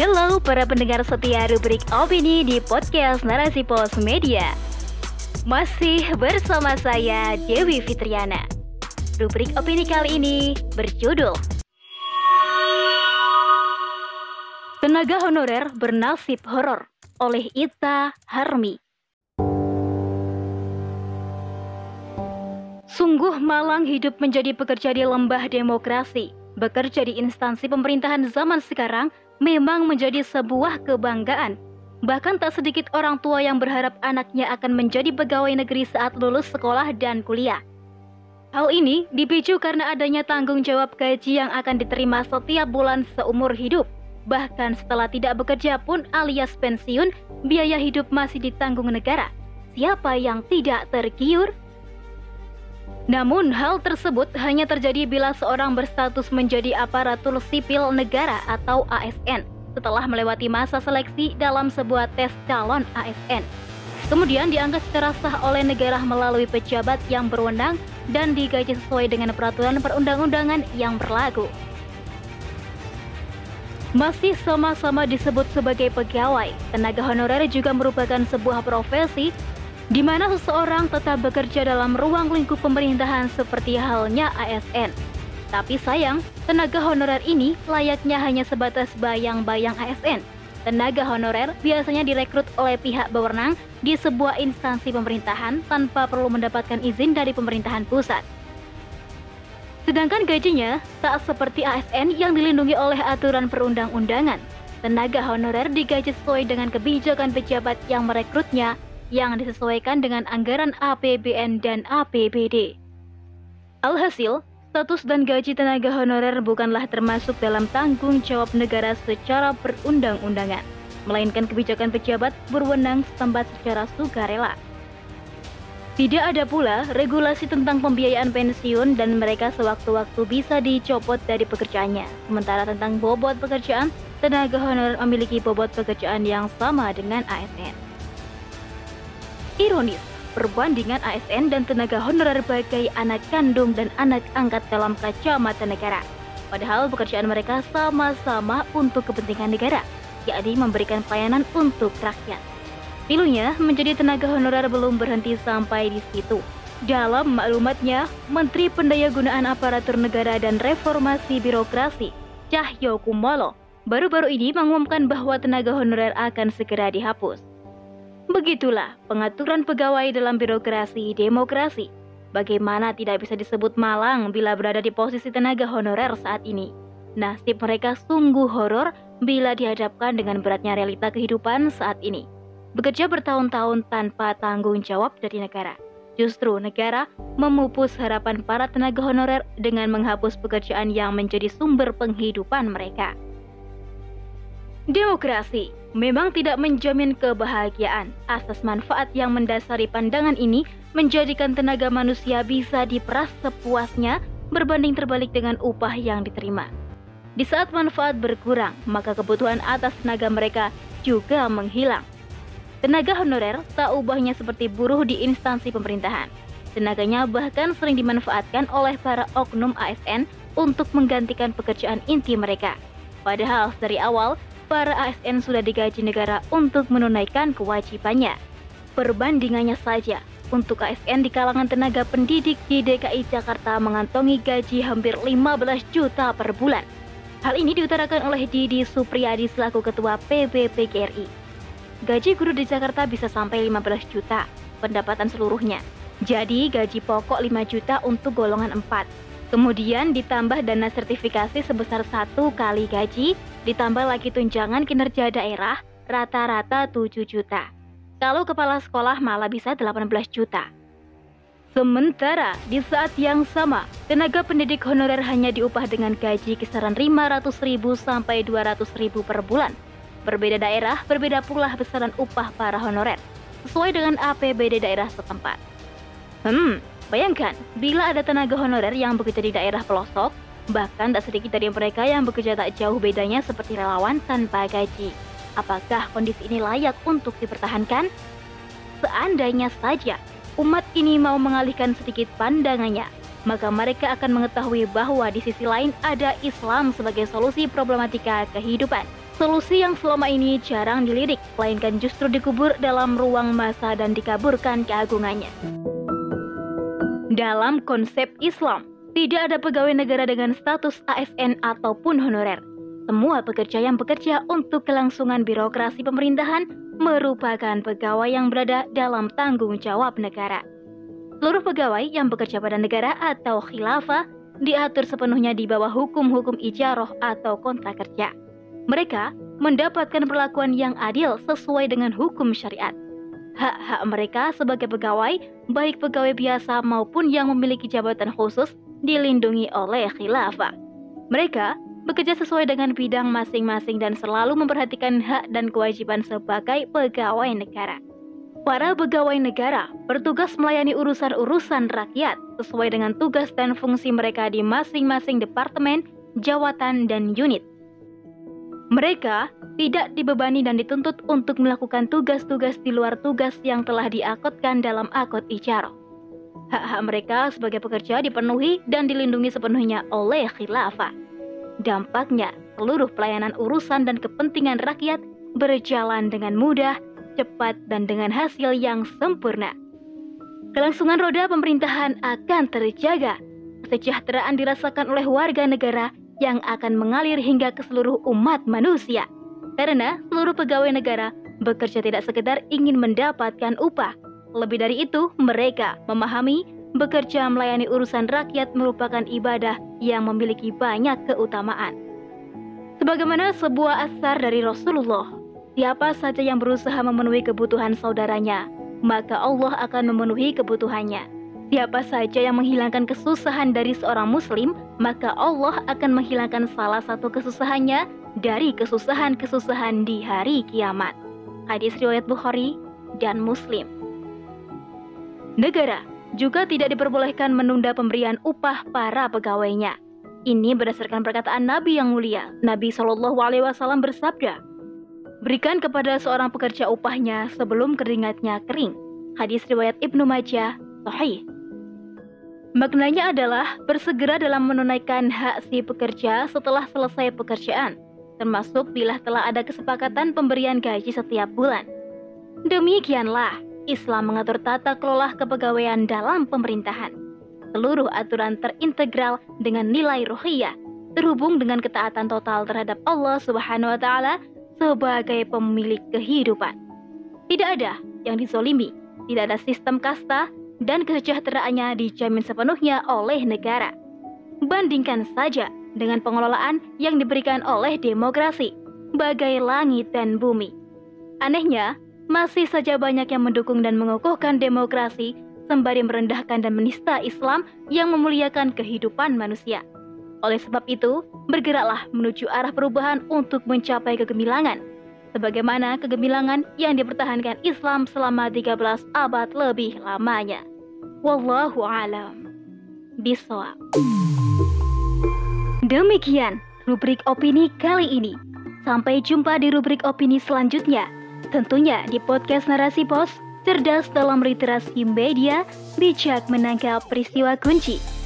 Halo para pendengar setia rubrik opini di podcast Narasi Pos Media. Masih bersama saya Dewi Fitriana. Rubrik opini kali ini berjudul Tenaga honorer bernasib horor oleh Ita Harmi. Sungguh malang hidup menjadi pekerja di lembah demokrasi. Bekerja di instansi pemerintahan zaman sekarang memang menjadi sebuah kebanggaan. Bahkan tak sedikit orang tua yang berharap anaknya akan menjadi pegawai negeri saat lulus sekolah dan kuliah. Hal ini dipicu karena adanya tanggung jawab gaji yang akan diterima setiap bulan seumur hidup. Bahkan setelah tidak bekerja pun alias pensiun, biaya hidup masih ditanggung negara. Siapa yang tidak tergiur? Namun hal tersebut hanya terjadi bila seorang berstatus menjadi aparatur sipil negara atau ASN setelah melewati masa seleksi dalam sebuah tes calon ASN. Kemudian dianggap secara sah oleh negara melalui pejabat yang berwenang dan digaji sesuai dengan peraturan perundang-undangan yang berlaku. Masih sama-sama disebut sebagai pegawai, tenaga honorer juga merupakan sebuah profesi di mana seseorang tetap bekerja dalam ruang lingkup pemerintahan seperti halnya ASN. Tapi sayang, tenaga honorer ini layaknya hanya sebatas bayang-bayang ASN. Tenaga honorer biasanya direkrut oleh pihak berwenang di sebuah instansi pemerintahan tanpa perlu mendapatkan izin dari pemerintahan pusat. Sedangkan gajinya tak seperti ASN yang dilindungi oleh aturan perundang-undangan. Tenaga honorer digaji sesuai dengan kebijakan pejabat yang merekrutnya yang disesuaikan dengan anggaran APBN dan APBD. Alhasil, status dan gaji tenaga honorer bukanlah termasuk dalam tanggung jawab negara secara perundang-undangan, melainkan kebijakan pejabat berwenang setempat secara sukarela. Tidak ada pula regulasi tentang pembiayaan pensiun dan mereka sewaktu-waktu bisa dicopot dari pekerjaannya. Sementara tentang bobot pekerjaan, tenaga honorer memiliki bobot pekerjaan yang sama dengan ASN. Ironis, perbandingan ASN dan tenaga honorer bagai anak kandung dan anak angkat dalam kacamata negara. Padahal pekerjaan mereka sama-sama untuk kepentingan negara, yakni memberikan pelayanan untuk rakyat. Pilunya menjadi tenaga honorer belum berhenti sampai di situ. Dalam maklumatnya, Menteri Pendayagunaan Aparatur Negara dan Reformasi Birokrasi, Cahyo Kumolo, baru-baru ini mengumumkan bahwa tenaga honorer akan segera dihapus. Begitulah pengaturan pegawai dalam birokrasi demokrasi. Bagaimana tidak bisa disebut malang bila berada di posisi tenaga honorer saat ini. Nasib mereka sungguh horor bila dihadapkan dengan beratnya realita kehidupan saat ini. Bekerja bertahun-tahun tanpa tanggung jawab dari negara. Justru negara memupus harapan para tenaga honorer dengan menghapus pekerjaan yang menjadi sumber penghidupan mereka. Demokrasi memang tidak menjamin kebahagiaan. Asas manfaat yang mendasari pandangan ini menjadikan tenaga manusia bisa diperas sepuasnya berbanding terbalik dengan upah yang diterima. Di saat manfaat berkurang, maka kebutuhan atas tenaga mereka juga menghilang. Tenaga honorer tak ubahnya seperti buruh di instansi pemerintahan. Tenaganya bahkan sering dimanfaatkan oleh para oknum ASN untuk menggantikan pekerjaan inti mereka. Padahal dari awal para ASN sudah digaji negara untuk menunaikan kewajibannya. Perbandingannya saja, untuk ASN di kalangan tenaga pendidik di DKI Jakarta mengantongi gaji hampir 15 juta per bulan. Hal ini diutarakan oleh Didi Supriyadi selaku Ketua PBPGRI. Gaji guru di Jakarta bisa sampai 15 juta pendapatan seluruhnya. Jadi gaji pokok 5 juta untuk golongan 4 Kemudian ditambah dana sertifikasi sebesar satu kali gaji, ditambah lagi tunjangan kinerja daerah rata-rata 7 juta. Kalau kepala sekolah malah bisa 18 juta. Sementara di saat yang sama, tenaga pendidik honorer hanya diupah dengan gaji kisaran 500 ribu sampai 200 ribu per bulan. Berbeda daerah, berbeda pula besaran upah para honorer, sesuai dengan APBD daerah setempat. Hmm, Bayangkan, bila ada tenaga honorer yang bekerja di daerah pelosok, bahkan tak sedikit dari mereka yang bekerja tak jauh bedanya seperti relawan tanpa gaji. Apakah kondisi ini layak untuk dipertahankan? Seandainya saja umat ini mau mengalihkan sedikit pandangannya, maka mereka akan mengetahui bahwa di sisi lain ada Islam sebagai solusi problematika kehidupan. Solusi yang selama ini jarang dilirik, melainkan justru dikubur dalam ruang masa dan dikaburkan keagungannya. Dalam konsep Islam, tidak ada pegawai negara dengan status ASN ataupun honorer. Semua pekerja yang bekerja untuk kelangsungan birokrasi pemerintahan merupakan pegawai yang berada dalam tanggung jawab negara. Seluruh pegawai yang bekerja pada negara atau khilafah diatur sepenuhnya di bawah hukum-hukum ijaroh atau kontrak kerja. Mereka mendapatkan perlakuan yang adil sesuai dengan hukum syariat. Hak-hak mereka sebagai pegawai, baik pegawai biasa maupun yang memiliki jabatan khusus, dilindungi oleh khilafah. Mereka bekerja sesuai dengan bidang masing-masing dan selalu memperhatikan hak dan kewajiban sebagai pegawai negara. Para pegawai negara bertugas melayani urusan-urusan rakyat sesuai dengan tugas dan fungsi mereka di masing-masing departemen, jawatan, dan unit. Mereka tidak dibebani dan dituntut untuk melakukan tugas-tugas di luar tugas yang telah diakotkan dalam akot ijarah. Hak-hak mereka sebagai pekerja dipenuhi dan dilindungi sepenuhnya oleh khilafah. Dampaknya, seluruh pelayanan urusan dan kepentingan rakyat berjalan dengan mudah cepat, dan dengan hasil yang sempurna. Kelangsungan roda pemerintahan akan terjaga. Kesejahteraan dirasakan oleh warga negara yang akan mengalir hingga ke seluruh umat manusia. Karena seluruh pegawai negara bekerja tidak sekedar ingin mendapatkan upah. Lebih dari itu, mereka memahami bekerja melayani urusan rakyat merupakan ibadah yang memiliki banyak keutamaan. Sebagaimana sebuah asar dari Rasulullah Siapa saja yang berusaha memenuhi kebutuhan saudaranya, maka Allah akan memenuhi kebutuhannya. Siapa saja yang menghilangkan kesusahan dari seorang muslim, maka Allah akan menghilangkan salah satu kesusahannya dari kesusahan-kesusahan di hari kiamat. Hadis riwayat Bukhari dan Muslim. Negara juga tidak diperbolehkan menunda pemberian upah para pegawainya. Ini berdasarkan perkataan Nabi yang mulia. Nabi Shallallahu Alaihi Wasallam bersabda, Berikan kepada seorang pekerja upahnya sebelum keringatnya kering. Hadis riwayat Ibnu Majah, sahih. Maknanya adalah bersegera dalam menunaikan hak si pekerja setelah selesai pekerjaan, termasuk bila telah ada kesepakatan pemberian gaji setiap bulan. Demikianlah Islam mengatur tata kelola kepegawaian dalam pemerintahan. Seluruh aturan terintegral dengan nilai rohiyah, terhubung dengan ketaatan total terhadap Allah Subhanahu wa taala sebagai pemilik kehidupan. Tidak ada yang dizolimi, tidak ada sistem kasta, dan kesejahteraannya dijamin sepenuhnya oleh negara. Bandingkan saja dengan pengelolaan yang diberikan oleh demokrasi, bagai langit dan bumi. Anehnya, masih saja banyak yang mendukung dan mengukuhkan demokrasi sembari merendahkan dan menista Islam yang memuliakan kehidupan manusia. Oleh sebab itu, bergeraklah menuju arah perubahan untuk mencapai kegemilangan. Sebagaimana kegemilangan yang dipertahankan Islam selama 13 abad lebih lamanya. Wallahu alam. Biswa. Demikian rubrik opini kali ini. Sampai jumpa di rubrik opini selanjutnya. Tentunya di podcast Narasi Pos, cerdas dalam literasi media, bijak menangkap peristiwa kunci.